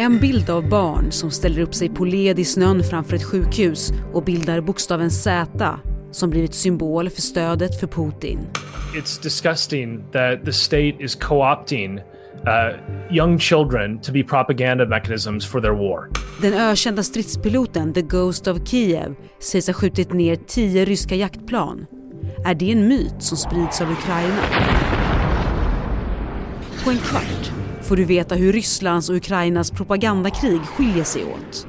En bild av barn som ställer upp sig på led i snön framför ett sjukhus och bildar bokstaven Z som blivit symbol för stödet för Putin. It's disgusting that the state is co-opting uh, young children to be propaganda mechanisms for their war. Den ökända stridspiloten The Ghost of Kiev sägs ha skjutit ner tio ryska jaktplan. Är det en myt som sprids av Ukraina? På en kvart får du veta hur Rysslands och Ukrainas propagandakrig skiljer sig åt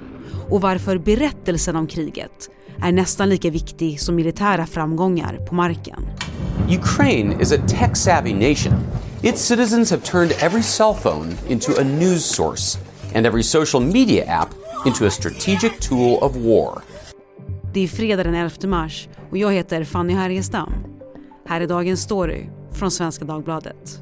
och varför berättelsen om kriget är nästan lika viktig som militära framgångar på marken. Ukraine is a tech-savvy nation. Its citizens have turned every cell phone into a news source and every social media app into a strategic tool of war. Det är fredag den 11 mars och jag heter Fanny Härgestam. Här är dagens story från Svenska Dagbladet.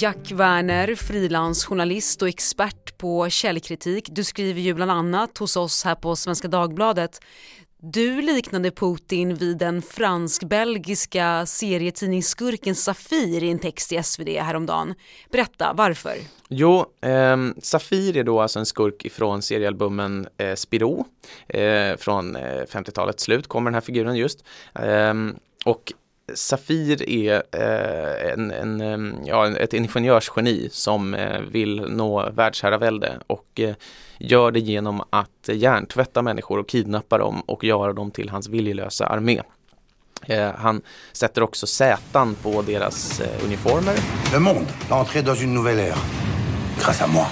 Jack Werner, frilansjournalist och expert på källkritik. Du skriver ju bland annat hos oss här på Svenska Dagbladet. Du liknade Putin vid den fransk-belgiska serietidningsskurken Safir i en text i SvD häromdagen. Berätta, varför? Jo, eh, Safir är då alltså en skurk ifrån seriealbumen eh, Spiro. Eh, från eh, 50-talets slut kommer den här figuren just. Ehm, och Safir är eh, en, en, ja, ett ingenjörsgeni som eh, vill nå världsherravälde och eh, gör det genom att hjärntvätta människor och kidnappa dem och göra dem till hans viljelösa armé. Han sätter också sätan på deras uniformer. Le monde dans une nouvelle ère, grâce à moi.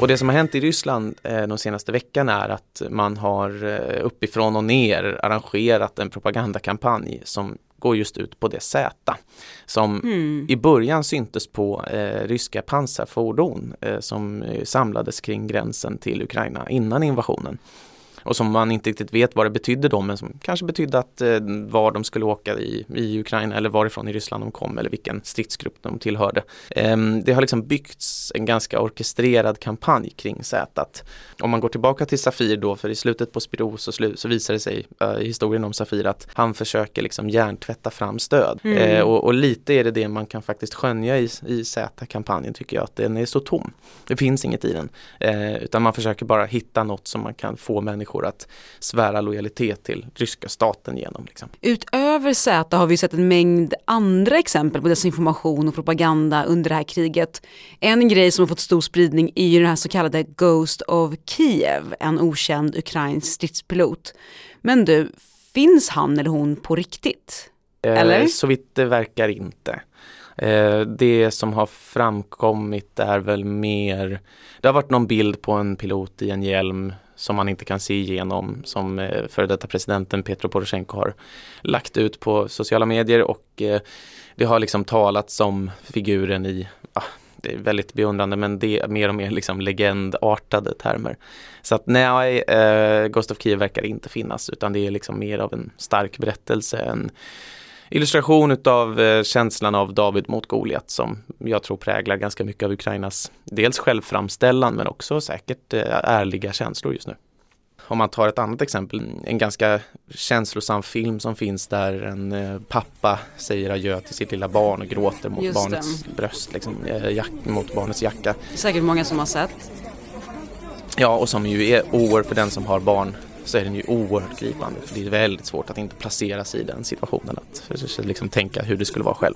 Och det som har hänt i Ryssland eh, de senaste veckorna är att man har eh, uppifrån och ner arrangerat en propagandakampanj som går just ut på det Z som mm. i början syntes på eh, ryska pansarfordon eh, som eh, samlades kring gränsen till Ukraina innan invasionen och som man inte riktigt vet vad det betydde då men som kanske betydde att eh, var de skulle åka i, i Ukraina eller varifrån i Ryssland de kom eller vilken stridsgrupp de tillhörde. Eh, det har liksom byggts en ganska orkestrerad kampanj kring Zätat. Om man går tillbaka till Safir då, för i slutet på Spiro så, slu så visar det sig eh, i historien om Safir att han försöker liksom hjärntvätta fram stöd. Mm. Eh, och, och, lite är det det man kan faktiskt skönja i, i Z-kampanjen tycker jag, att den är så tom. Det finns inget i den. Eh, utan man försöker bara hitta något som man kan få människor människor att svära lojalitet till ryska staten genom. Liksom. Utöver Z har vi sett en mängd andra exempel på desinformation och propaganda under det här kriget. En grej som har fått stor spridning är ju den här så kallade Ghost of Kiev, en okänd ukrainsk stridspilot. Men du, finns han eller hon på riktigt? Eh, eller? Eh, så vitt det verkar inte. Eh, det som har framkommit är väl mer, det har varit någon bild på en pilot i en hjälm som man inte kan se igenom som eh, före detta presidenten Petro Poroshenko har lagt ut på sociala medier och eh, det har liksom talats om figuren i ah, det är väldigt beundrande men det är mer och mer liksom legendartade termer. Så att nej, eh, Ghost of Kiev verkar inte finnas utan det är liksom mer av en stark berättelse, en illustration utav eh, känslan av David mot Goliat som jag tror präglar ganska mycket av Ukrainas dels självframställan men också säkert eh, ärliga känslor just nu. Om man tar ett annat exempel, en ganska känslosam film som finns där en eh, pappa säger adjö till sitt lilla barn och gråter mot barnets bröst, liksom, jack, mot barnets jacka. Det är säkert många som har sett. Ja, och som ju är oerhört för den som har barn så är den ju oerhört gripande för det är väldigt svårt att inte placera sig i den situationen. Att liksom tänka hur det skulle vara själv.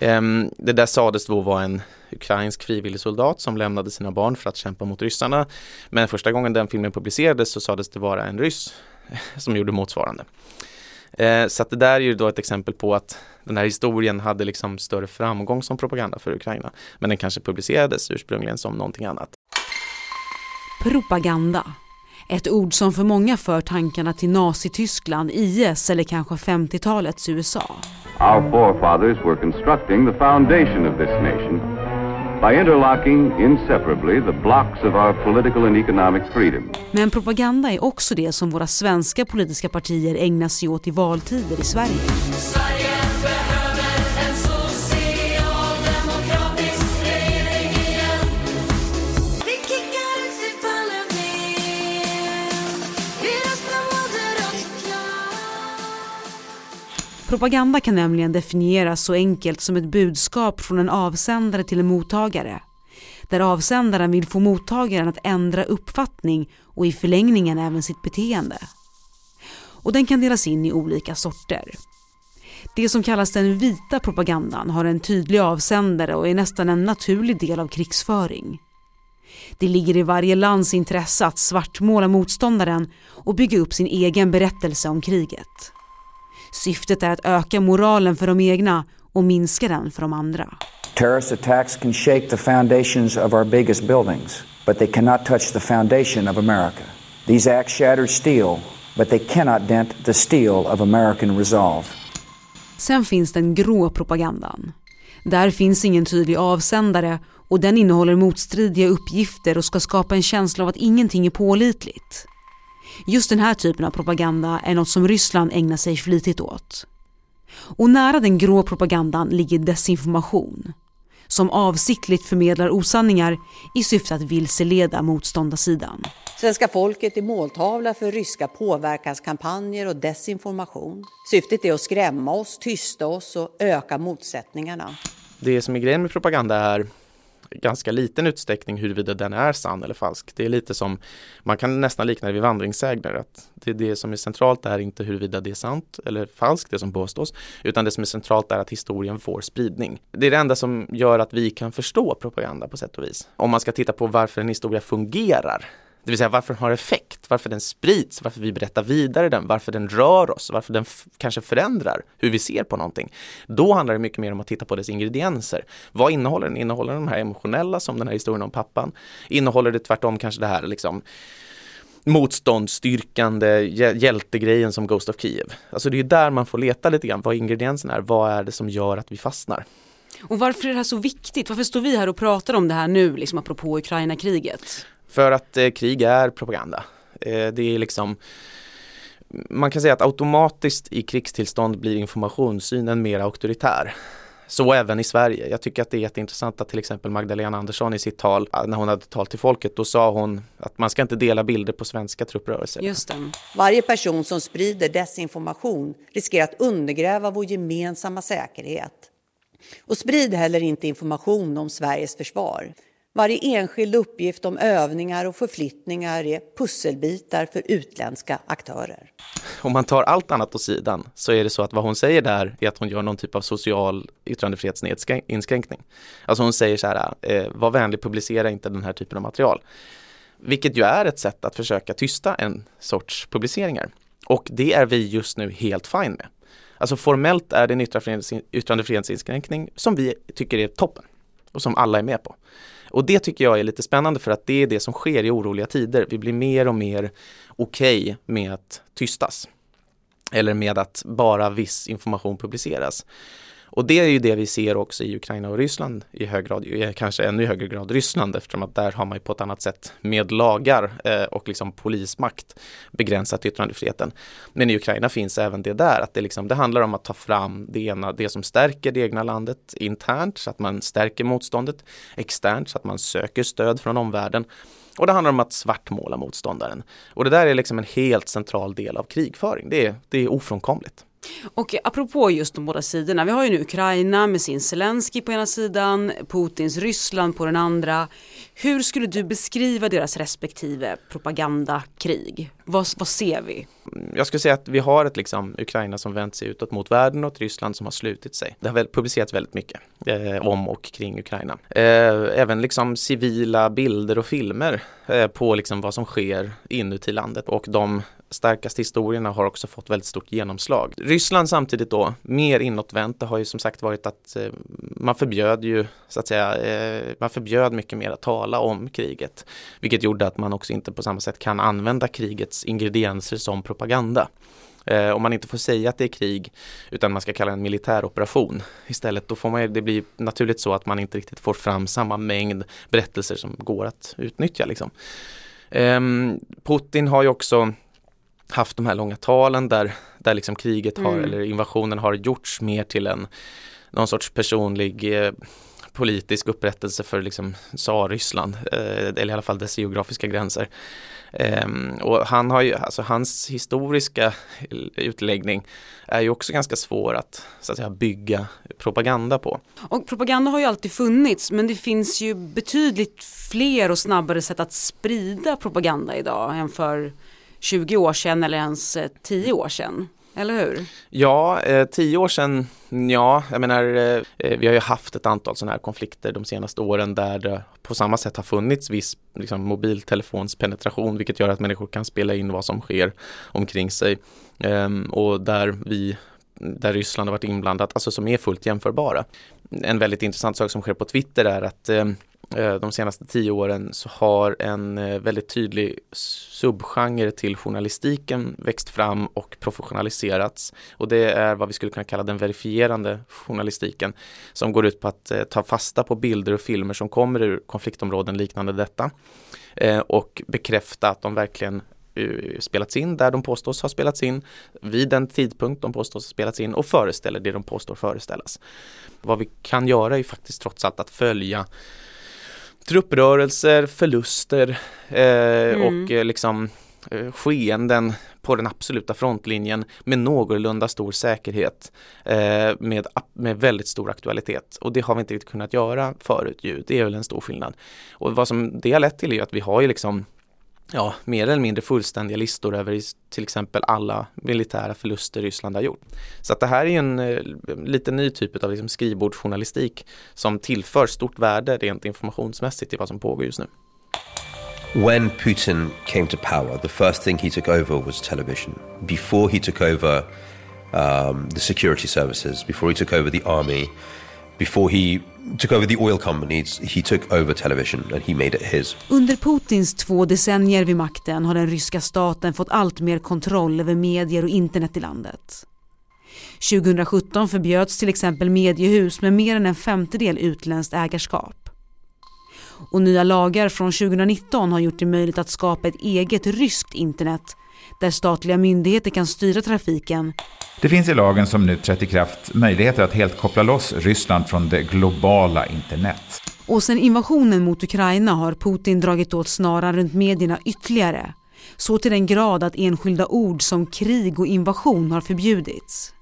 Ehm, det där sades då vara en ukrainsk frivillig soldat som lämnade sina barn för att kämpa mot ryssarna. Men första gången den filmen publicerades så sades det vara en ryss som gjorde motsvarande. Ehm, så att det där är ju då ett exempel på att den här historien hade liksom större framgång som propaganda för Ukraina. Men den kanske publicerades ursprungligen som någonting annat. Propaganda ett ord som för många för tankarna till Nazityskland, IS eller kanske 50-talets USA. Our forefathers were constructing the foundation of this nation by interlocking inseparably the blocks of our political and economic freedom. Men propaganda är också det som våra svenska politiska partier ägnar sig åt i valtider i Sverige. Propaganda kan nämligen definieras så enkelt som ett budskap från en avsändare till en mottagare. Där avsändaren vill få mottagaren att ändra uppfattning och i förlängningen även sitt beteende. Och den kan delas in i olika sorter. Det som kallas den vita propagandan har en tydlig avsändare och är nästan en naturlig del av krigsföring. Det ligger i varje lands intresse att svartmåla motståndaren och bygga upp sin egen berättelse om kriget. Syftet är att öka moralen för de egna och minska den för de andra. Terrorist attacks can shake the foundations of our biggest buildings, but they cannot touch the foundation of America. These acts shatter steel, but they cannot dent the steel of American resolve. Sen finns den grå propagandan. Där finns ingen tydlig avsändare och den innehåller motstridiga uppgifter och ska skapa en känsla av att ingenting är pålitligt. Just den här typen av propaganda är något som Ryssland ägnar sig flitigt åt. Och nära den grå propagandan ligger desinformation som avsiktligt förmedlar osanningar i syfte att vilseleda motståndarsidan. Svenska folket är måltavla för ryska påverkanskampanjer och desinformation. Syftet är att skrämma oss, tysta oss och öka motsättningarna. Det som är grejen med propaganda är ganska liten utsträckning huruvida den är sann eller falsk. Det är lite som, man kan nästan likna det vid vandringssägner. Att det, det som är centralt är inte huruvida det är sant eller falskt, det som påstås, utan det som är centralt är att historien får spridning. Det är det enda som gör att vi kan förstå propaganda på sätt och vis. Om man ska titta på varför en historia fungerar det vill säga varför den har effekt, varför den sprids, varför vi berättar vidare den, varför den rör oss, varför den kanske förändrar hur vi ser på någonting. Då handlar det mycket mer om att titta på dess ingredienser. Vad innehåller den? Innehåller den de här emotionella som den här historien om pappan? Innehåller det tvärtom kanske det här liksom motståndsstyrkande hjältegrejen som Ghost of Kiev. Alltså det är där man får leta lite grann vad ingredienserna är, vad är det som gör att vi fastnar? Och varför är det här så viktigt? Varför står vi här och pratar om det här nu, liksom apropå Ukraina-kriget? För att eh, krig är propaganda. Eh, det är liksom man kan säga att automatiskt i krigstillstånd blir informationssynen mer auktoritär. Så även i Sverige. Jag tycker att det är jätteintressant att till exempel Magdalena Andersson i sitt tal, eh, när hon hade tal till folket, då sa hon att man ska inte dela bilder på svenska trupprörelser. Just det. Varje person som sprider desinformation riskerar att undergräva vår gemensamma säkerhet. Och sprid heller inte information om Sveriges försvar. Varje enskild uppgift om övningar och förflyttningar är pusselbitar för utländska aktörer. Om man tar allt annat åt sidan så är det så att vad hon säger där är att hon gör någon typ av social yttrandefrihetsinskränkning. Alltså hon säger så här, eh, var vänlig publicera inte den här typen av material. Vilket ju är ett sätt att försöka tysta en sorts publiceringar. Och det är vi just nu helt fine med. Alltså formellt är det en yttrandefrihetsinskränkning som vi tycker är toppen och som alla är med på. Och det tycker jag är lite spännande för att det är det som sker i oroliga tider. Vi blir mer och mer okej okay med att tystas. Eller med att bara viss information publiceras. Och det är ju det vi ser också i Ukraina och Ryssland i hög grad, kanske ännu högre grad Ryssland eftersom att där har man ju på ett annat sätt med lagar eh, och liksom polismakt begränsat yttrandefriheten. Men i Ukraina finns även det där att det, liksom, det handlar om att ta fram det ena, det som stärker det egna landet internt så att man stärker motståndet, externt så att man söker stöd från omvärlden och det handlar om att svartmåla motståndaren. Och det där är liksom en helt central del av krigföring. Det är, det är ofrånkomligt. Och apropå just de båda sidorna, vi har ju nu Ukraina med sin Zelensky på ena sidan, Putins Ryssland på den andra. Hur skulle du beskriva deras respektive propagandakrig? Vad, vad ser vi? Mm, jag skulle säga att vi har ett liksom, Ukraina som vänt sig utåt mot världen och ett Ryssland som har slutit sig. Det har väl publicerats väldigt mycket eh, om och kring Ukraina. Eh, även liksom civila bilder och filmer eh, på liksom vad som sker inuti landet och de starkaste historierna har också fått väldigt stort genomslag. Ryssland samtidigt då, mer inåtvänt, det har ju som sagt varit att eh, man förbjöd ju så att säga, eh, man förbjöd mycket mer att tala om kriget. Vilket gjorde att man också inte på samma sätt kan använda krigets ingredienser som propaganda. Eh, om man inte får säga att det är krig utan man ska kalla det en militäroperation istället då får man det blir naturligt så att man inte riktigt får fram samma mängd berättelser som går att utnyttja. Liksom. Eh, Putin har ju också haft de här långa talen där, där liksom kriget har, mm. eller invasionen har gjorts mer till en någon sorts personlig eh, politisk upprättelse för liksom Tsar-Ryssland, eh, eller i alla fall dess geografiska gränser. Ehm, och han har ju, alltså hans historiska utläggning är ju också ganska svår att, så att säga, bygga propaganda på. Och propaganda har ju alltid funnits men det finns ju betydligt fler och snabbare sätt att sprida propaganda idag än för 20 år sedan eller ens eh, 10 år sedan. Eller hur? Ja, eh, tio år sedan, ja, jag menar, eh, eh, vi har ju haft ett antal sådana här konflikter de senaste åren där det på samma sätt har funnits viss liksom, mobiltelefonspenetration, vilket gör att människor kan spela in vad som sker omkring sig. Eh, och där vi där Ryssland har varit inblandat, alltså som är fullt jämförbara. En väldigt intressant sak som sker på Twitter är att eh, eh, de senaste tio åren så har en eh, väldigt tydlig subgenre till journalistiken växt fram och professionaliserats. Och det är vad vi skulle kunna kalla den verifierande journalistiken som går ut på att ta fasta på bilder och filmer som kommer ur konfliktområden liknande detta och bekräfta att de verkligen spelats in där de påstås ha spelats in vid den tidpunkt de påstås ha spelats in och föreställer det de påstår föreställas. Vad vi kan göra är faktiskt trots allt att följa trupprörelser, förluster eh, mm. och eh, liksom eh, skeenden på den absoluta frontlinjen med någorlunda stor säkerhet eh, med, med väldigt stor aktualitet och det har vi inte riktigt kunnat göra förut ju. Det är väl en stor skillnad. Och vad som det har lett till är att vi har ju liksom ja, mer eller mindre fullständiga listor över till exempel alla militära förluster Ryssland har gjort. Så att det här är en eh, lite ny typ av liksom skrivbordsjournalistik som tillför stort värde rent informationsmässigt till vad som pågår just nu. When Putin came to power, the first thing he took over was television. Before he took over um, the security services, before he took over the army, before he took over the oil companies, he took over television and he made it his. Under Putins två decennier vid makten har den ryska staten fått allt mer kontroll över medier och internet i landet. 2017 förbjöds till exempel mediehus med mer än en femtedel utländskt ägarskap. Och nya lagar från 2019 har gjort det möjligt att skapa ett eget ryskt internet där statliga myndigheter kan styra trafiken. Det finns i lagen som nu trätt i kraft möjligheter att helt koppla loss Ryssland från det globala internet. Och sen invasionen mot Ukraina har Putin dragit åt snaran runt medierna ytterligare. Så till den grad att enskilda ord som krig och invasion har förbjudits.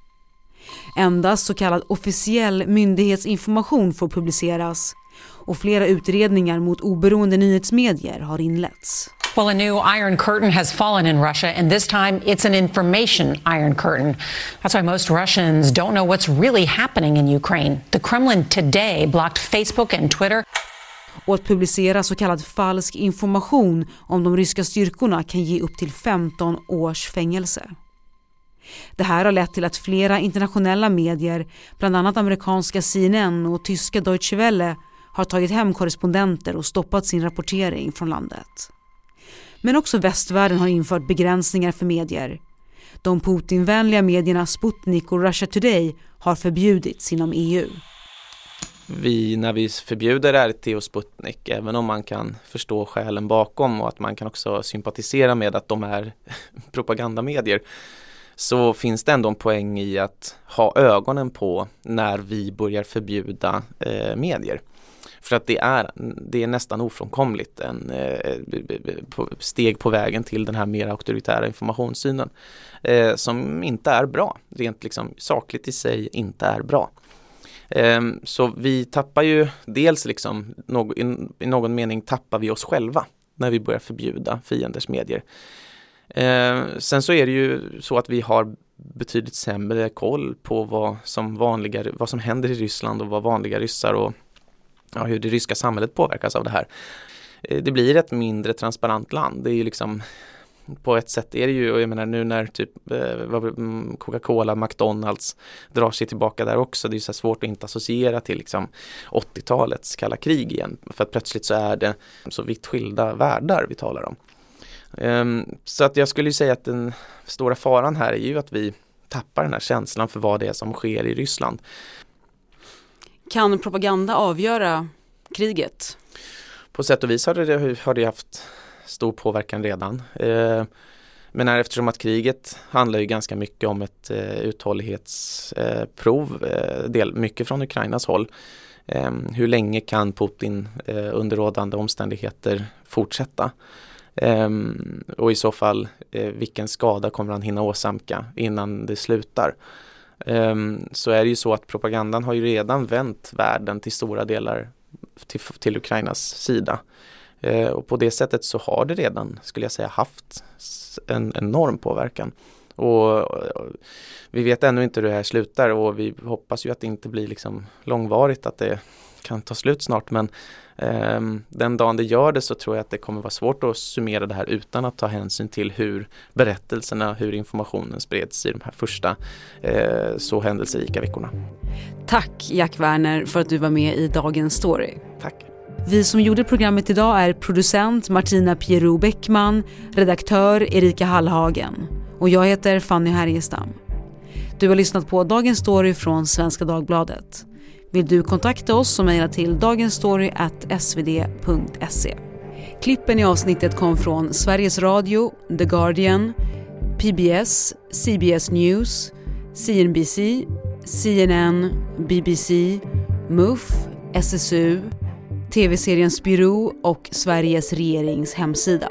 Endast så kallad officiell myndighetsinformation får publiceras och flera utredningar mot oberoende nyhetsmedier har inletts. Well, a new Iron Curtain has fallen in Russia, and this time it's an information Iron Curtain. That's why most Russians don't know what's really happening in Ukraine. The Kremlin today blocked Facebook and Twitter. Och att publicera så kallad falsk information om de ryska styrkorna kan ge upp till 15 års fängelse. Det här har lett till att flera internationella medier, bland annat amerikanska CNN och tyska Deutsche Welle, har tagit hem korrespondenter och stoppat sin rapportering från landet. Men också västvärlden har infört begränsningar för medier. De Putinvänliga medierna Sputnik och Russia Today har förbjudits inom EU. Vi, när vi förbjuder RT och Sputnik, även om man kan förstå skälen bakom och att man kan också sympatisera med att de är propagandamedier, så finns det ändå en poäng i att ha ögonen på när vi börjar förbjuda eh, medier. För att det är, det är nästan ofrånkomligt en eh, steg på vägen till den här mer auktoritära informationssynen eh, som inte är bra, rent liksom sakligt i sig inte är bra. Ehm, så vi tappar ju dels liksom, i någon mening tappar vi oss själva när vi börjar förbjuda fienders medier. Ehm, sen så är det ju så att vi har betydligt sämre koll på vad som, vanliga, vad som händer i Ryssland och vad vanliga ryssar och ja, hur det ryska samhället påverkas av det här. Eh, det blir ett mindre transparent land. Det är ju liksom på ett sätt är det ju, och jag menar nu när typ eh, mm, Coca-Cola, McDonalds drar sig tillbaka där också, det är så svårt att inte associera till liksom 80-talets kalla krig igen. För att plötsligt så är det så vitt skilda världar vi talar om. Ehm, så att jag skulle säga att den stora faran här är ju att vi tappar den här känslan för vad det är som sker i Ryssland. Kan propaganda avgöra kriget? På sätt och vis har det, har det haft stor påverkan redan. Eh, men här, eftersom att kriget handlar ju ganska mycket om ett eh, uthållighetsprov, eh, eh, del, mycket från Ukrainas håll, ehm, hur länge kan Putin eh, under rådande omständigheter fortsätta? Ehm, och i så fall eh, vilken skada kommer han hinna åsamka innan det slutar? Ehm, så är det ju så att propagandan har ju redan vänt världen till stora delar till, till Ukrainas sida. Ehm, och på det sättet så har det redan, skulle jag säga, haft en enorm påverkan. Och, vi vet ännu inte hur det här slutar och vi hoppas ju att det inte blir liksom långvarigt, att det kan ta slut snart. Men eh, den dagen det gör det så tror jag att det kommer vara svårt att summera det här utan att ta hänsyn till hur berättelserna, hur informationen spreds i de här första eh, så händelserika veckorna. Tack Jack Werner för att du var med i Dagens Story. Tack. Vi som gjorde programmet idag är producent Martina Pierro Bäckman, redaktör Erika Hallhagen och jag heter Fanny Härgestam. Du har lyssnat på Dagens Story från Svenska Dagbladet. Vill du kontakta oss så mejla till dagensstory.svd.se. Klippen i avsnittet kom från Sveriges Radio, The Guardian, PBS, CBS News, CNBC, CNN, BBC, MUF, SSU, TV-serien Spirou och Sveriges regerings hemsida.